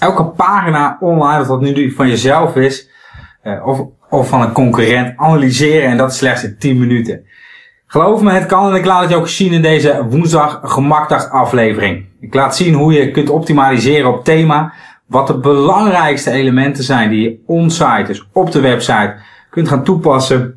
elke pagina online, of dat nu van jezelf is, uh, of, of van een concurrent, analyseren en dat slechts in 10 minuten. Geloof me, het kan en ik laat het je ook zien in deze woensdag gemakdag aflevering. Ik laat zien hoe je kunt optimaliseren op thema, wat de belangrijkste elementen zijn die je onsite, dus op de website, kunt gaan toepassen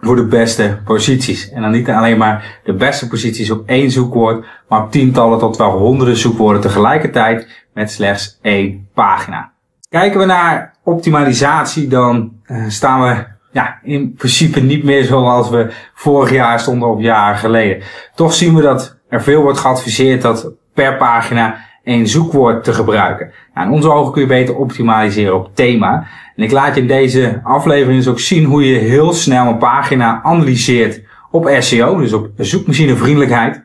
voor de beste posities. En dan niet alleen maar de beste posities op één zoekwoord, maar op tientallen tot wel honderden zoekwoorden tegelijkertijd met slechts één pagina. Kijken we naar optimalisatie, dan uh, staan we ja, in principe niet meer zoals we vorig jaar stonden of jaren geleden. Toch zien we dat er veel wordt geadviseerd dat per pagina één zoekwoord te gebruiken. Nou, in onze ogen kun je beter optimaliseren op thema. En ik laat je in deze aflevering dus ook zien hoe je heel snel een pagina analyseert op SEO, dus op zoekmachinevriendelijkheid.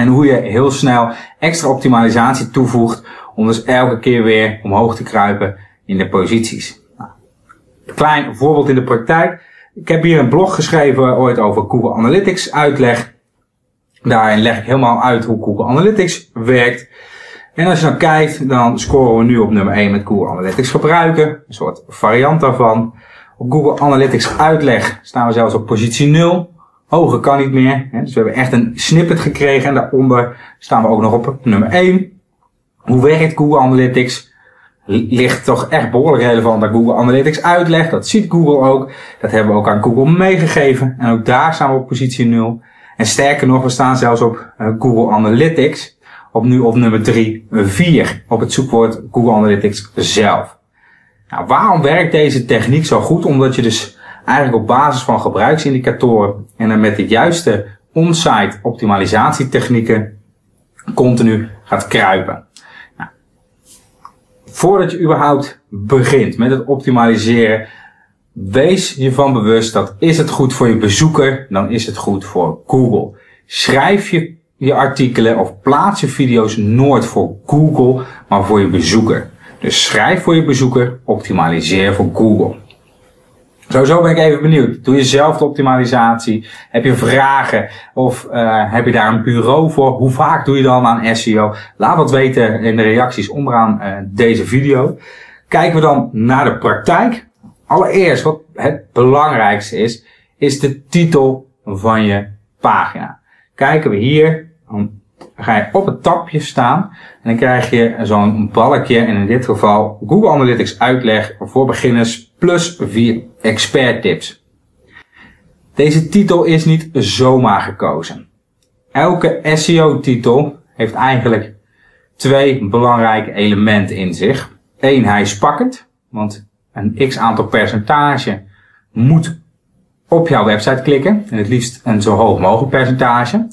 En hoe je heel snel extra optimalisatie toevoegt om dus elke keer weer omhoog te kruipen in de posities. Nou, klein voorbeeld in de praktijk. Ik heb hier een blog geschreven ooit over Google Analytics uitleg. Daarin leg ik helemaal uit hoe Google Analytics werkt. En als je dan kijkt, dan scoren we nu op nummer 1 met Google Analytics gebruiken. Een soort variant daarvan. Op Google Analytics uitleg staan we zelfs op positie 0. Hoger kan niet meer. Dus we hebben echt een snippet gekregen. En daaronder staan we ook nog op nummer 1. Hoe werkt Google Analytics? Ligt toch echt behoorlijk relevant dat Google Analytics uitleg. Dat ziet Google ook. Dat hebben we ook aan Google meegegeven. En ook daar staan we op positie 0. En sterker nog, we staan zelfs op eh, Google Analytics op nu op nummer 3, 4 op het zoekwoord Google Analytics zelf. Nou, waarom werkt deze techniek zo goed? Omdat je dus eigenlijk op basis van gebruiksindicatoren en dan met de juiste on-site optimalisatietechnieken continu gaat kruipen. Nou, voordat je überhaupt begint met het optimaliseren, wees je van bewust dat is het goed voor je bezoeker, dan is het goed voor Google. Schrijf je je artikelen of plaats je video's nooit voor Google, maar voor je bezoeker. Dus schrijf voor je bezoeker, optimaliseer voor Google. Sowieso ben ik even benieuwd. Doe je zelf de optimalisatie? Heb je vragen? Of uh, heb je daar een bureau voor? Hoe vaak doe je dan aan SEO? Laat wat weten in de reacties onderaan uh, deze video. Kijken we dan naar de praktijk. Allereerst, wat het belangrijkste is, is de titel van je pagina. Kijken we hier dan ga je op het tapje staan en dan krijg je zo'n balkje en in dit geval Google Analytics uitleg voor beginners plus vier expert tips. Deze titel is niet zomaar gekozen. Elke SEO titel heeft eigenlijk twee belangrijke elementen in zich. Eén, hij is pakkend, want een x aantal percentage moet op jouw website klikken. En het liefst een zo hoog mogelijk percentage.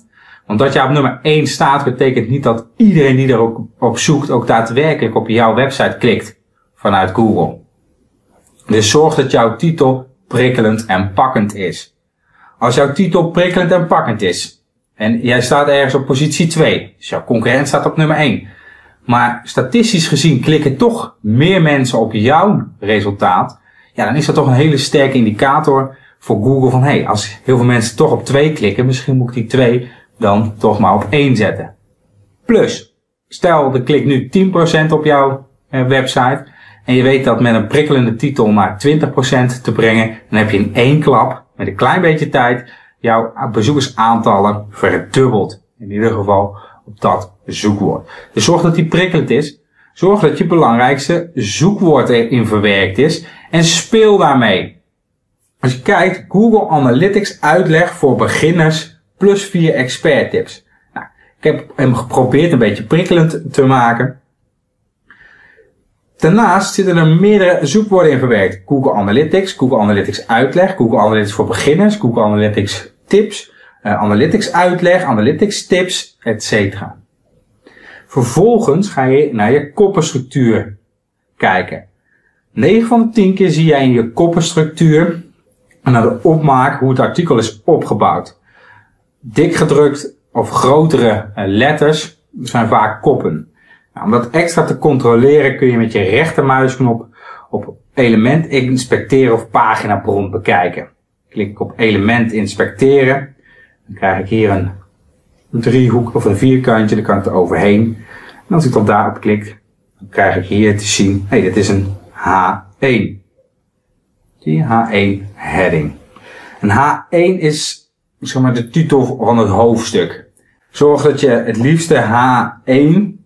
Omdat jij op nummer 1 staat, betekent niet dat iedereen die er ook op zoekt ook daadwerkelijk op jouw website klikt vanuit Google. Dus zorg dat jouw titel prikkelend en pakkend is. Als jouw titel prikkelend en pakkend is, en jij staat ergens op positie 2, dus jouw concurrent staat op nummer 1, maar statistisch gezien klikken toch meer mensen op jouw resultaat, ja, dan is dat toch een hele sterke indicator voor Google van, hey, als heel veel mensen toch op 2 klikken, misschien moet ik die 2 dan toch maar op 1 zetten. Plus, stel er klikt nu 10% op jouw eh, website en je weet dat met een prikkelende titel naar 20% te brengen, dan heb je in één klap, met een klein beetje tijd, jouw bezoekersaantallen verdubbeld. In ieder geval op dat zoekwoord. Dus zorg dat die prikkelend is. Zorg dat je belangrijkste zoekwoord erin verwerkt is. En speel daarmee. Als je kijkt, Google Analytics uitleg voor beginners plus vier expert tips. Nou, ik heb hem geprobeerd een beetje prikkelend te maken. Daarnaast zitten er meerdere zoekwoorden in verwerkt. Google Analytics, Google Analytics uitleg, Google Analytics voor beginners, Google Analytics tips, uh, Analytics uitleg, Analytics tips, etc. Vervolgens ga je naar je koppenstructuur kijken. 9 van de 10 keer zie jij in je koppenstructuur en naar de opmaak hoe het artikel is opgebouwd. Dik gedrukt of grotere eh, letters zijn vaak koppen. Nou, om dat extra te controleren kun je met je rechtermuisknop op element inspecteren of paginabron bekijken. Klik ik op element inspecteren. Dan krijg ik hier een driehoek of een vierkantje, dan kan ik er overheen. En als ik dan daarop klik, Dan krijg ik hier te zien, hé, hey, dit is een H1. Die H1 heading. Een H1 is zeg maar de titel van het hoofdstuk. Zorg dat je het liefste H1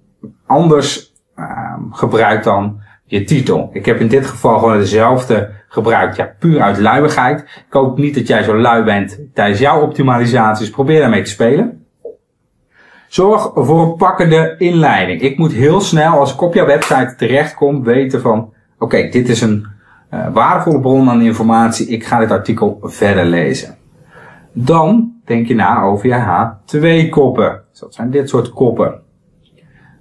anders uh, gebruikt dan je titel. Ik heb in dit geval gewoon dezelfde gebruikt. Ja, puur uit luiigheid. Ik hoop niet dat jij zo lui bent tijdens jouw optimalisaties. Probeer daarmee te spelen. Zorg voor een pakkende inleiding. Ik moet heel snel, als ik op jouw website terechtkom, weten van... Oké, dit is een uh, waardevolle bron aan informatie. Ik ga dit artikel verder lezen. Dan denk je na over je H2-koppen. Dus dat zijn dit soort koppen.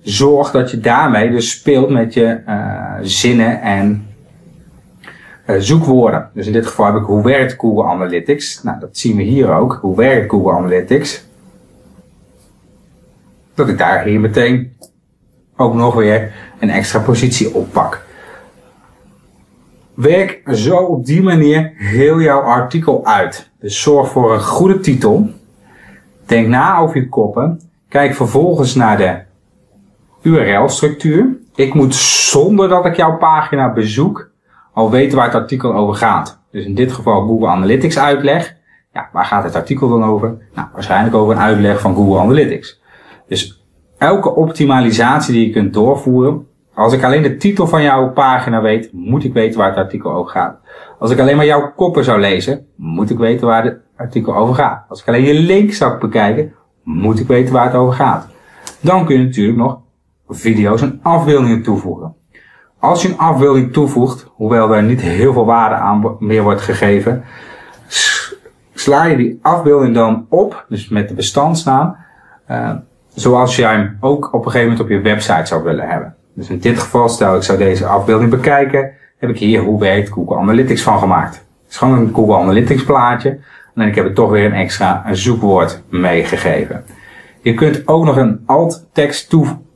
Zorg dat je daarmee dus speelt met je uh, zinnen en uh, zoekwoorden. Dus in dit geval heb ik hoe werkt Google Analytics. Nou, dat zien we hier ook. Hoe werkt Google Analytics? Dat ik daar hier meteen ook nog weer een extra positie oppak. Werk zo op die manier heel jouw artikel uit. Dus zorg voor een goede titel. Denk na over je koppen. Kijk vervolgens naar de URL-structuur. Ik moet zonder dat ik jouw pagina bezoek al weten waar het artikel over gaat. Dus in dit geval Google Analytics uitleg. Ja, waar gaat het artikel dan over? Nou, waarschijnlijk over een uitleg van Google Analytics. Dus elke optimalisatie die je kunt doorvoeren, als ik alleen de titel van jouw pagina weet, moet ik weten waar het artikel over gaat. Als ik alleen maar jouw koppen zou lezen, moet ik weten waar het artikel over gaat. Als ik alleen je link zou bekijken, moet ik weten waar het over gaat. Dan kun je natuurlijk nog video's en afbeeldingen toevoegen. Als je een afbeelding toevoegt, hoewel er niet heel veel waarde aan meer wordt gegeven, sla je die afbeelding dan op, dus met de bestandsnaam, uh, zoals jij hem ook op een gegeven moment op je website zou willen hebben. Dus in dit geval, stel ik zou deze afbeelding bekijken, heb ik hier hoe werkt Google Analytics van gemaakt. Het is gewoon een Google Analytics plaatje. En ik heb er toch weer een extra zoekwoord meegegeven. Je kunt ook nog een alt tekst toevoegen.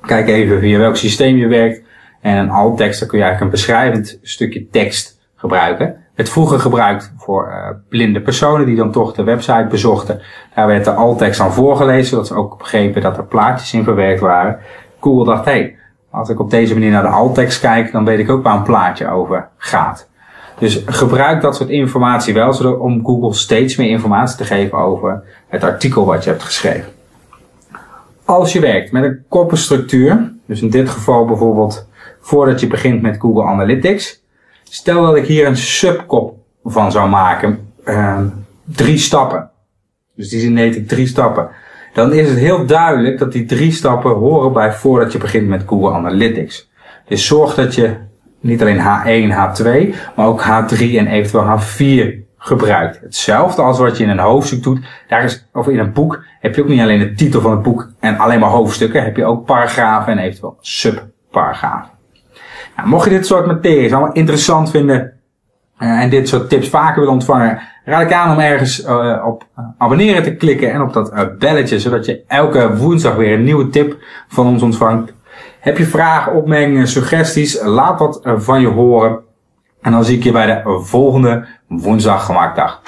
Kijk even via welk systeem je werkt. En een alt tekst, dan kun je eigenlijk een beschrijvend stukje tekst gebruiken. Het vroeger gebruikt voor uh, blinde personen die dan toch de website bezochten. Daar werd de alt tekst aan voorgelezen, zodat ze ook begrepen dat er plaatjes in verwerkt waren. Google dacht, hé, hey, als ik op deze manier naar de alt-tekst kijk, dan weet ik ook waar een plaatje over gaat. Dus gebruik dat soort informatie wel, zodat, om Google steeds meer informatie te geven over het artikel wat je hebt geschreven. Als je werkt met een koppenstructuur, dus in dit geval bijvoorbeeld voordat je begint met Google Analytics, stel dat ik hier een subkop van zou maken, uh, drie stappen. Dus die zin heet ik drie stappen dan is het heel duidelijk dat die drie stappen horen bij voordat je begint met Google Analytics. Dus zorg dat je niet alleen H1, H2, maar ook H3 en eventueel H4 gebruikt. Hetzelfde als wat je in een hoofdstuk doet. Daar is, of in een boek heb je ook niet alleen de titel van het boek en alleen maar hoofdstukken. Heb je ook paragrafen en eventueel subparagrafen. Nou, mocht je dit soort materie allemaal interessant vinden uh, en dit soort tips vaker willen ontvangen, raad ik aan om ergens uh, op abonneren te klikken en op dat belletje, zodat je elke woensdag weer een nieuwe tip van ons ontvangt. Heb je vragen, opmerkingen, suggesties, laat dat van je horen. En dan zie ik je bij de volgende woensdag gemaakt dag.